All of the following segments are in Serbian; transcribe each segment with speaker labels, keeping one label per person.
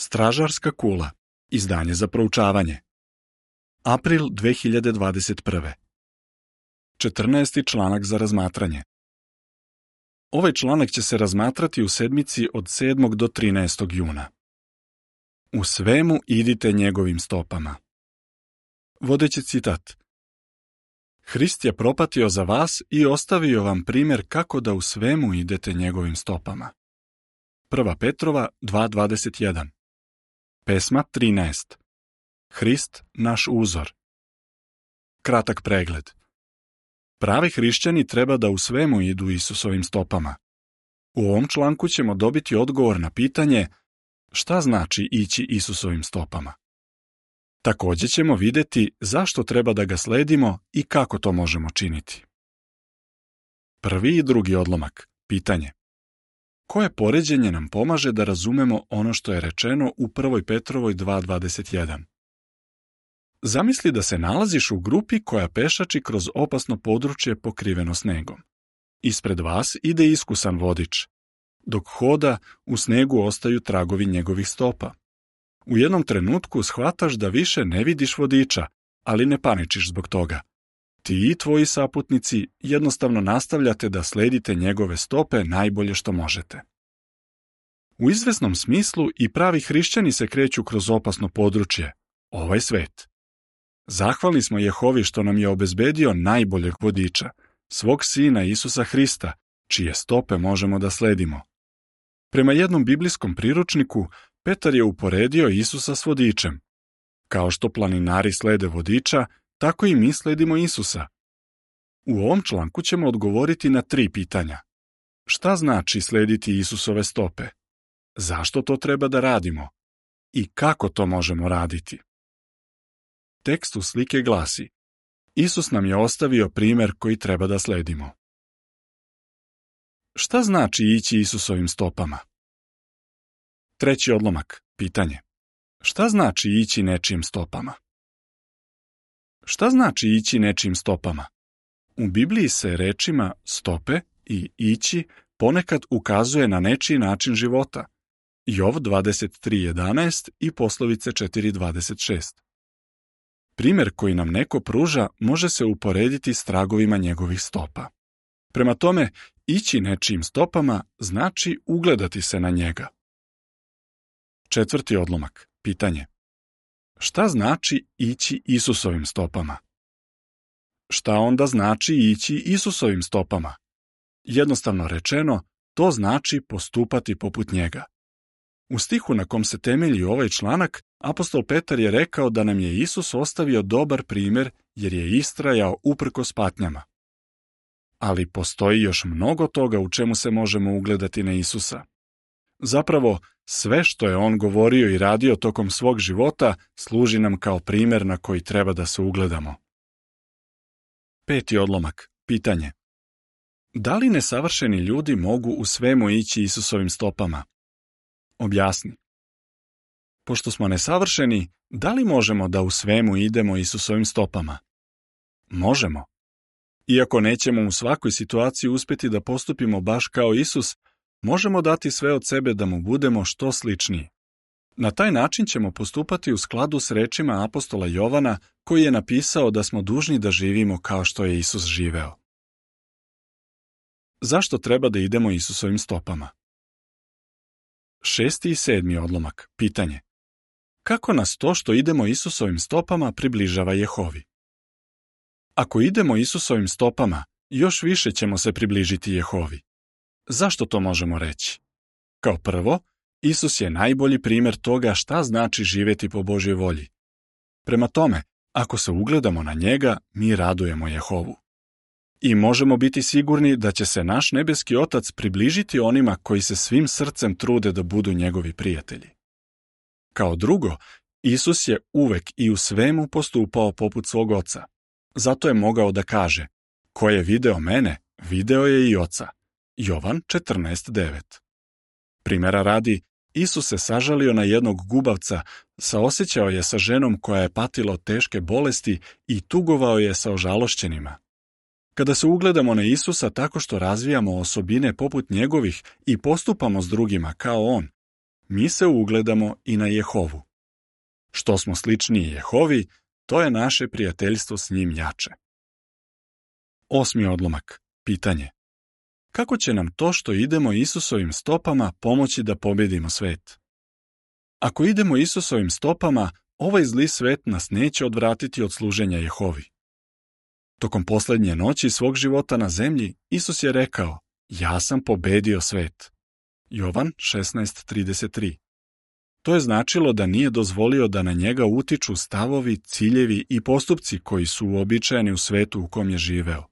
Speaker 1: Stražarska kula. Izdanje za proučavanje. April 2021. 14. članak za razmatranje. Ovaj članak će se razmatrati u sedmici od 7. do 13. juna. U svemu idite njegovim stopama. Vodeći citat. Hrist je propatio za vas i ostavio vam primjer kako da u svemu idete njegovim stopama. 1. Petrova 2.21 Pesma 13. Hrist, naš uzor. Kratak pregled. Pravi hrišćani treba da u svemu idu Isusovim stopama. U ovom članku ćemo dobiti odgovor na pitanje šta znači ići Isusovim stopama. Također ćemo vidjeti zašto treba da ga sledimo i kako to možemo činiti. Prvi i drugi odlomak. Pitanje koje poređenje nam pomaže da razumemo ono što je rečeno u 1. Petrovoj 2.21. Zamisli da se nalaziš u grupi koja pešači kroz opasno područje pokriveno snegom. Ispred vas ide iskusan vodič. Dok hoda, u snegu ostaju tragovi njegovih stopa. U jednom trenutku shvataš da više ne vidiš vodiča, ali ne paničiš zbog toga. Ti i tvoji saputnici jednostavno nastavljate da sledite njegove stope najbolje što možete. U izvesnom smislu i pravi hrišćani se kreću kroz opasno područje, ovaj svet. Zahvali smo Jehovi što nam je obezbedio najboljeg vodiča, svog sina Isusa Hrista, čije stope možemo da sledimo. Prema jednom biblijskom priručniku, Petar je uporedio Isusa s vodičem. Kao što planinari slede vodiča, tako i mi sledimo Isusa. U ovom članku ćemo odgovoriti na tri pitanja. Šta znači slediti Isusove stope? Zašto to treba da radimo? I kako to možemo raditi? Tekst u slike glasi Isus nam je ostavio primjer koji treba da sledimo. Šta znači ići Isusovim stopama? Treći odlomak, pitanje. Šta znači ići nečijim stopama? Šta znači ići nečijim stopama? U Bibliji se rečima stope i ići ponekad ukazuje na nečiji način života. Jov 23.11 i poslovice 4.26. Primer koji nam neko pruža može se uporediti s tragovima njegovih stopa. Prema tome, ići nečijim stopama znači ugledati se na njega. Četvrti odlomak. Pitanje. Šta znači ići Isusovim stopama? Šta onda znači ići Isusovim stopama? Jednostavno rečeno, to znači postupati poput njega. U stihu na kom se temelji ovaj članak, apostol Petar je rekao da nam je Isus ostavio dobar primjer jer je istrajao uprkos patnjama. Ali postoji još mnogo toga u čemu se možemo ugledati na Isusa. Zapravo, sve što je on govorio i radio tokom svog života služi nam kao primjer na koji treba da se ugledamo. Peti odlomak. Pitanje. Da li nesavršeni ljudi mogu u svemu ići Isusovim stopama? Objasni. Pošto smo nesavršeni, da li možemo da u svemu idemo Isusovim stopama? Možemo. Iako nećemo u svakoj situaciji uspjeti da postupimo baš kao Isus, možemo dati sve od sebe da mu budemo što sličniji. Na taj način ćemo postupati u skladu s rečima apostola Jovana koji je napisao da smo dužni da živimo kao što je Isus živeo. Zašto treba da idemo Isusovim stopama? Šesti i sedmi odlomak. Pitanje. Kako nas to što idemo Isusovim stopama približava Jehovi? Ako idemo Isusovim stopama, još više ćemo se približiti Jehovi. Zašto to možemo reći? Kao prvo, Isus je najbolji primjer toga šta znači živjeti po Božjoj volji. Prema tome, ako se ugledamo na njega, mi radujemo Jehovu. I možemo biti sigurni da će se naš nebeski otac približiti onima koji se svim srcem trude da budu njegovi prijatelji. Kao drugo, Isus je uvek i u svemu postupao poput svog oca. Zato je mogao da kaže, ko je video mene, video je i oca. Jovan 14.9. Primjera radi, Isus se sažalio na jednog gubavca, saosjećao je sa ženom koja je patila od teške bolesti i tugovao je sa ožalošćenima. Kada se ugledamo na Isusa tako što razvijamo osobine poput njegovih i postupamo s drugima kao on, mi se ugledamo i na Jehovu. Što smo sličniji Jehovi, to je naše prijateljstvo s njim jače. Osmi odlomak. Pitanje. Kako će nam to što idemo Isusovim stopama pomoći da pobjedimo svet? Ako idemo Isusovim stopama, ovaj zli svet nas neće odvratiti od služenja Jehovi. Tokom posljednje noći svog života na zemlji, Isus je rekao, ja sam pobedio svet. Jovan 16.33 To je značilo da nije dozvolio da na njega utiču stavovi, ciljevi i postupci koji su uobičajeni u svetu u kom je živeo.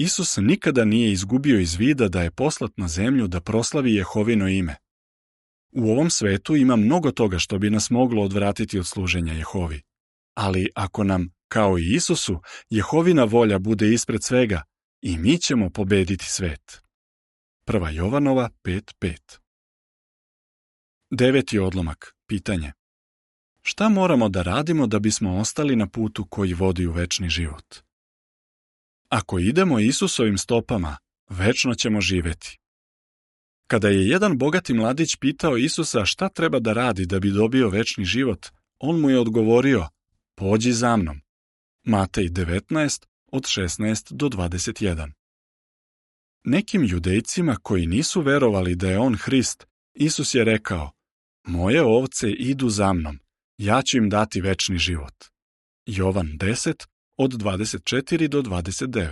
Speaker 1: Isus nikada nije izgubio iz vida da je poslat na zemlju da proslavi Jehovino ime. U ovom svetu ima mnogo toga što bi nas moglo odvratiti od služenja Jehovi. Ali ako nam, kao i Isusu, Jehovina volja bude ispred svega, i mi ćemo pobediti svet. 1. Jovanova 5.5 Deveti odlomak. Pitanje. Šta moramo da radimo da bismo ostali na putu koji vodi u večni život? Ako idemo Isusovim stopama, večno ćemo živjeti. Kada je jedan bogati mladić pitao Isusa šta treba da radi da bi dobio večni život, on mu je odgovorio, pođi za mnom. Matej 19, od 16 do 21. Nekim judejcima koji nisu verovali da je on Hrist, Isus je rekao, moje ovce idu za mnom, ja ću im dati večni život. Jovan 10, od 24 do 29.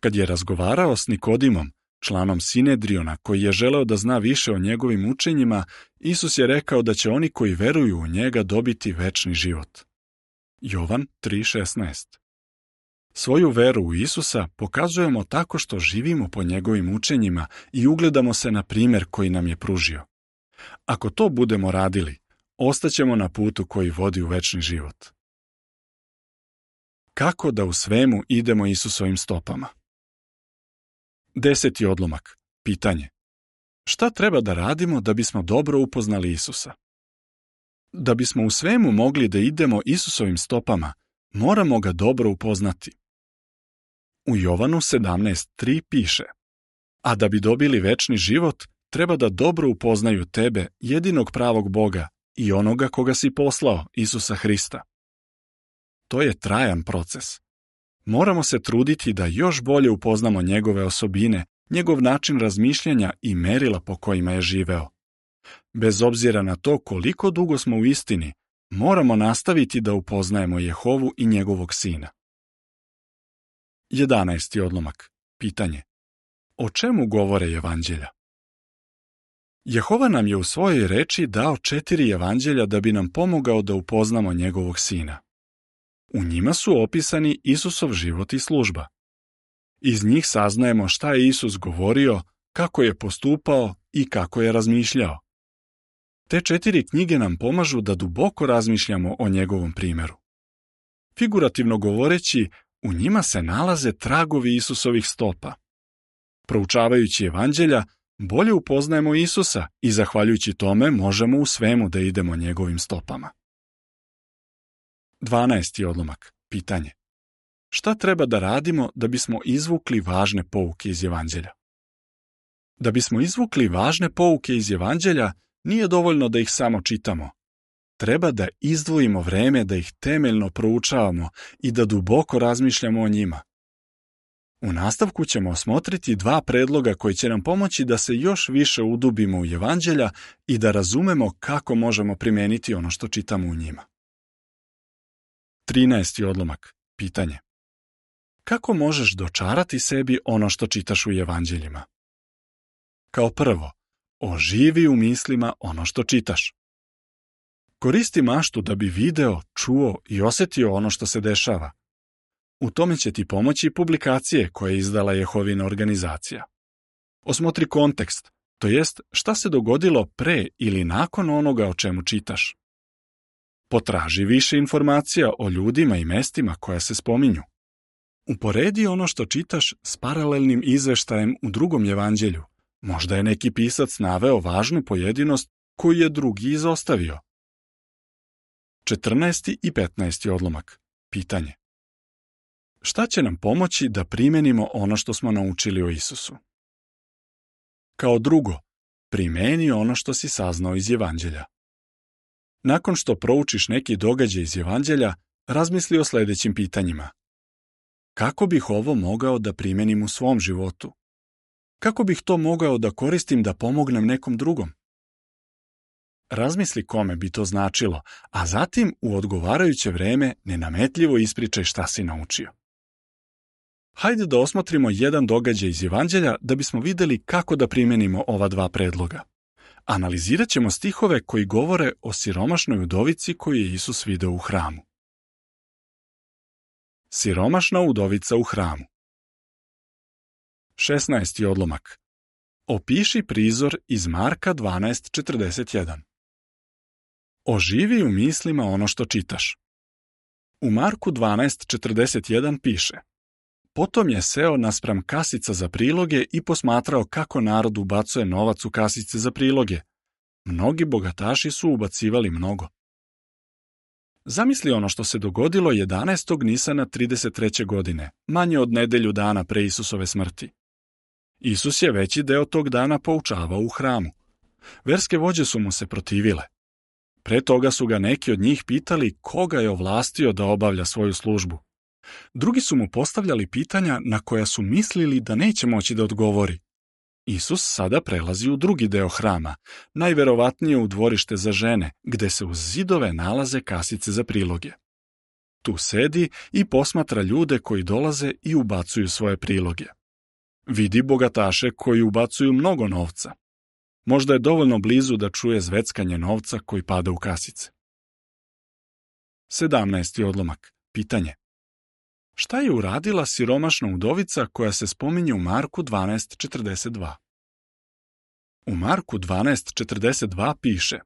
Speaker 1: Kad je razgovarao s Nikodimom, članom Sinedriona, koji je želeo da zna više o njegovim učenjima, Isus je rekao da će oni koji veruju u njega dobiti večni život. Jovan 3.16 Svoju veru u Isusa pokazujemo tako što živimo po njegovim učenjima i ugledamo se na primjer koji nam je pružio. Ako to budemo radili, ostaćemo na putu koji vodi u večni život kako da u svemu idemo Isusovim stopama. Deseti odlomak. Pitanje. Šta treba da radimo da bismo dobro upoznali Isusa? Da bismo u svemu mogli da idemo Isusovim stopama, moramo ga dobro upoznati. U Jovanu 17.3 piše A da bi dobili večni život, treba da dobro upoznaju tebe, jedinog pravog Boga i onoga koga si poslao, Isusa Hrista to je trajan proces. Moramo se truditi da još bolje upoznamo njegove osobine, njegov način razmišljanja i merila po kojima je živeo. Bez obzira na to koliko dugo smo u istini, moramo nastaviti da upoznajemo Jehovu i njegovog sina. 11. odlomak. Pitanje. O čemu govore evanđelja? Jehova nam je u svojoj reči dao četiri evanđelja da bi nam pomogao da upoznamo njegovog sina. U njima su opisani Isusov život i služba. Iz njih saznajemo šta je Isus govorio, kako je postupao i kako je razmišljao. Te četiri knjige nam pomažu da duboko razmišljamo o njegovom primjeru. Figurativno govoreći, u njima se nalaze tragovi Isusovih stopa. Proučavajući evanđelja, bolje upoznajemo Isusa i zahvaljujući tome možemo u svemu da idemo njegovim stopama. 12. odlomak. Pitanje. Šta treba da radimo da bismo izvukli važne pouke iz Evanđelja? Da bismo izvukli važne pouke iz Evanđelja, nije dovoljno da ih samo čitamo. Treba da izdvojimo vreme da ih temeljno proučavamo i da duboko razmišljamo o njima. U nastavku ćemo osmotriti dva predloga koji će nam pomoći da se još više udubimo u Evanđelja i da razumemo kako možemo primijeniti ono što čitamo u njima. 13. odlomak. Pitanje. Kako možeš dočarati sebi ono što čitaš u evanđeljima? Kao prvo, oživi u mislima ono što čitaš. Koristi maštu da bi video, čuo i osjetio ono što se dešava. U tome će ti pomoći publikacije koje je izdala Jehovina organizacija. Osmotri kontekst, to jest šta se dogodilo pre ili nakon onoga o čemu čitaš. Potraži više informacija o ljudima i mestima koja se spominju. Uporedi ono što čitaš s paralelnim izveštajem u drugom evanđelju. Možda je neki pisac naveo važnu pojedinost koju je drugi izostavio. 14. i 15. odlomak. Pitanje. Šta će nam pomoći da primenimo ono što smo naučili o Isusu? Kao drugo, primeni ono što si saznao iz evanđelja. Nakon što proučiš neki događaj iz Evanđelja, razmisli o sljedećim pitanjima. Kako bih ovo mogao da primenim u svom životu? Kako bih to mogao da koristim da pomognem nekom drugom? Razmisli kome bi to značilo, a zatim u odgovarajuće vreme nenametljivo ispričaj šta si naučio. Hajde da osmotrimo jedan događaj iz Evanđelja da bismo vidjeli kako da primenimo ova dva predloga. Analizirat ćemo stihove koji govore o siromašnoj udovici koju je Isus video u hramu. Siromašna udovica u hramu 16. odlomak Opiši prizor iz Marka 12.41 Oživi u mislima ono što čitaš. U Marku 12.41 piše – Potom je seo naspram kasica za priloge i posmatrao kako narod ubacuje novac u kasice za priloge. Mnogi bogataši su ubacivali mnogo. Zamisli ono što se dogodilo 11. Nisana 33. godine, manje od nedelju dana pre Isusove smrti. Isus je veći deo tog dana poučavao u hramu. Verske vođe su mu se protivile. Pre toga su ga neki od njih pitali koga je ovlastio da obavlja svoju službu. Drugi su mu postavljali pitanja na koja su mislili da neće moći da odgovori. Isus sada prelazi u drugi deo hrama, najverovatnije u dvorište za žene, gde se uz zidove nalaze kasice za priloge. Tu sedi i posmatra ljude koji dolaze i ubacuju svoje priloge. Vidi bogataše koji ubacuju mnogo novca. Možda je dovoljno blizu da čuje zveckanje novca koji pada u kasice. 17. odlomak. Pitanje. Šta je uradila siromašna udovica koja se spominje u Marku 12.42? U Marku 12.42 piše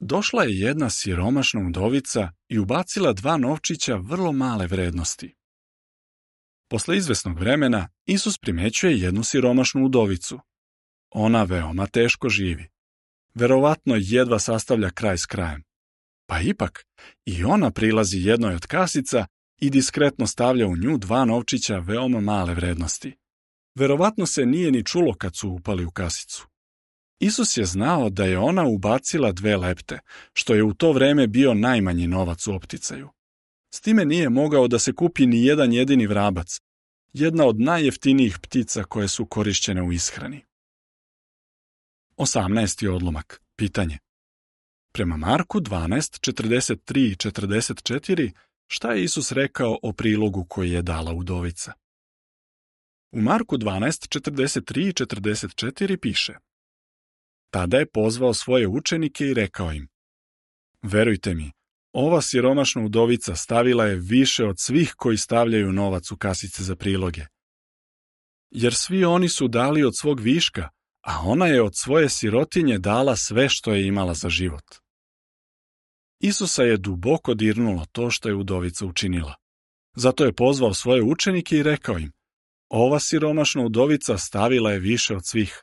Speaker 1: Došla je jedna siromašna udovica i ubacila dva novčića vrlo male vrednosti. Posle izvesnog vremena Isus primećuje jednu siromašnu udovicu. Ona veoma teško živi. Verovatno jedva sastavlja kraj s krajem. Pa ipak, i ona prilazi jednoj od kasica i diskretno stavlja u nju dva novčića veoma male vrednosti. Verovatno se nije ni čulo kad su upali u kasicu. Isus je znao da je ona ubacila dve lepte, što je u to vreme bio najmanji novac u opticaju. S time nije mogao da se kupi ni jedan jedini vrabac, jedna od najjeftinijih ptica koje su korišćene u ishrani. 18. odlomak. Pitanje. Prema Marku 12, 43 i 44 Šta je Isus rekao o prilogu koji je dala udovica? U Marku 12.43 i 44 piše Tada je pozvao svoje učenike i rekao im Verujte mi, ova siromašna udovica stavila je više od svih koji stavljaju novac u kasice za priloge. Jer svi oni su dali od svog viška, a ona je od svoje sirotinje dala sve što je imala za život. Isusa je duboko dirnulo to što je udovica učinila. Zato je pozvao svoje učenike i rekao im, ova siromašna udovica stavila je više od svih.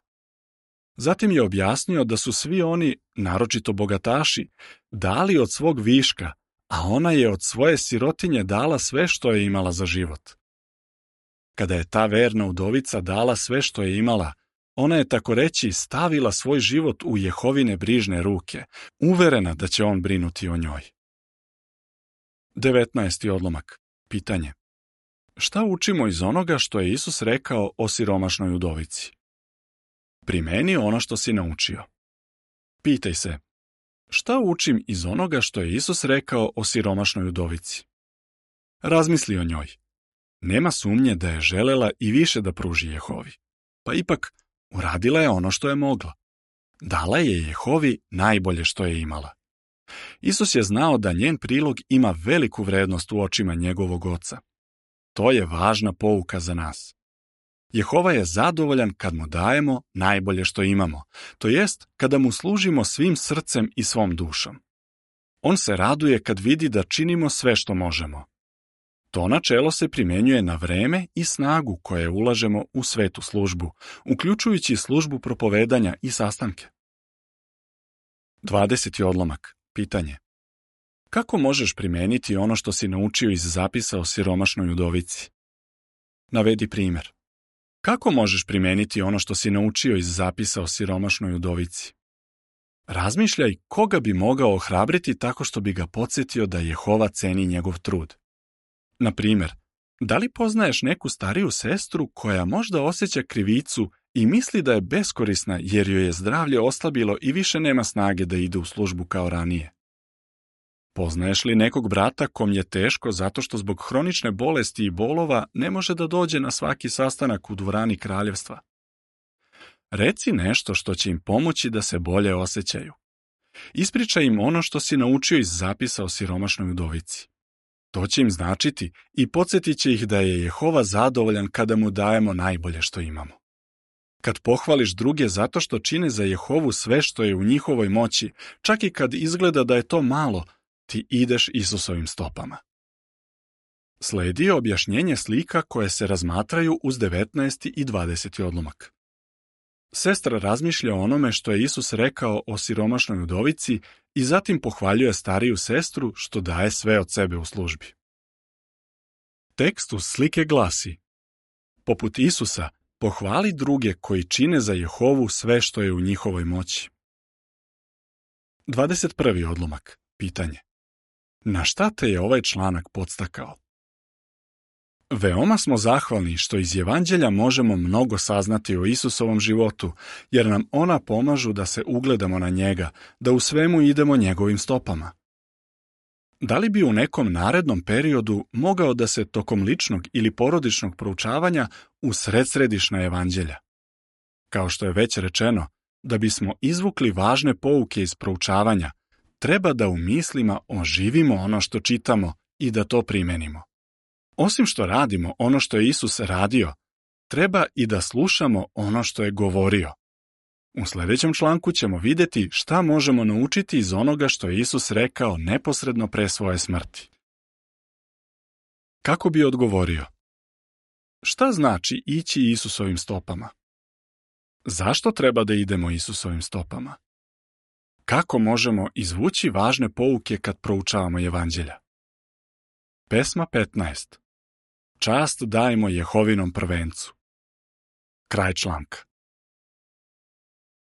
Speaker 1: Zatim je objasnio da su svi oni, naročito bogataši, dali od svog viška, a ona je od svoje sirotinje dala sve što je imala za život. Kada je ta verna udovica dala sve što je imala, ona je tako reći stavila svoj život u Jehovine brižne ruke, uverena da će on brinuti o njoj. 19. odlomak. Pitanje. Šta učimo iz onoga što je Isus rekao o siromašnoj udovici? Primeni ono što si naučio. Pitaj se, šta učim iz onoga što je Isus rekao o siromašnoj udovici? Razmisli o njoj. Nema sumnje da je želela i više da pruži Jehovi. Pa ipak, Uradila je ono što je mogla. Dala je Jehovi najbolje što je imala. Isus je znao da njen prilog ima veliku vrednost u očima njegovog oca. To je važna pouka za nas. Jehova je zadovoljan kad mu dajemo najbolje što imamo, to jest kada mu služimo svim srcem i svom dušom. On se raduje kad vidi da činimo sve što možemo. To načelo se primjenjuje na vreme i snagu koje ulažemo u svetu službu, uključujući službu propovedanja i sastanke. 20. odlomak. Pitanje. Kako možeš primijeniti ono što si naučio iz zapisa o siromašnoj udovici? Navedi primjer. Kako možeš primijeniti ono što si naučio iz zapisa o siromašnoj udovici? Razmišljaj koga bi mogao ohrabriti tako što bi ga podsjetio da Jehova ceni njegov trud. Na primjer, da li poznaješ neku stariju sestru koja možda osjeća krivicu i misli da je beskorisna jer joj je zdravlje oslabilo i više nema snage da ide u službu kao ranije? Poznaješ li nekog brata kom je teško zato što zbog hronične bolesti i bolova ne može da dođe na svaki sastanak u dvorani kraljevstva? Reci nešto što će im pomoći da se bolje osjećaju. Ispričaj im ono što si naučio iz zapisa o siromašnoj udovici. To će im značiti i podsjetit će ih da je Jehova zadovoljan kada mu dajemo najbolje što imamo. Kad pohvališ druge zato što čine za Jehovu sve što je u njihovoj moći, čak i kad izgleda da je to malo, ti ideš Isusovim stopama. Sledi objašnjenje slika koje se razmatraju uz 19. i 20. odlomak. Sestra razmišlja o onome što je Isus rekao o siromašnoj udovici i zatim pohvaljuje stariju sestru što daje sve od sebe u službi. Tekst u slike glasi Poput Isusa, pohvali druge koji čine za Jehovu sve što je u njihovoj moći. 21. odlomak. Pitanje. Na šta te je ovaj članak podstakao? Veoma smo zahvalni što iz Evanđelja možemo mnogo saznati o Isusovom životu, jer nam ona pomažu da se ugledamo na njega, da u svemu idemo njegovim stopama. Da li bi u nekom narednom periodu mogao da se tokom ličnog ili porodičnog proučavanja usred središna Evanđelja? Kao što je već rečeno, da bismo izvukli važne pouke iz proučavanja, treba da u mislima oživimo ono što čitamo i da to primenimo. Osim što radimo ono što je Isus radio, treba i da slušamo ono što je govorio. U sljedećem članku ćemo vidjeti šta možemo naučiti iz onoga što je Isus rekao neposredno pre svoje smrti. Kako bi odgovorio? Šta znači ići Isusovim stopama? Zašto treba da idemo Isusovim stopama? Kako možemo izvući važne pouke kad proučavamo evanđelja? Pesma 15 Čast dajmo Jehovinom prvencu. Kraj članka.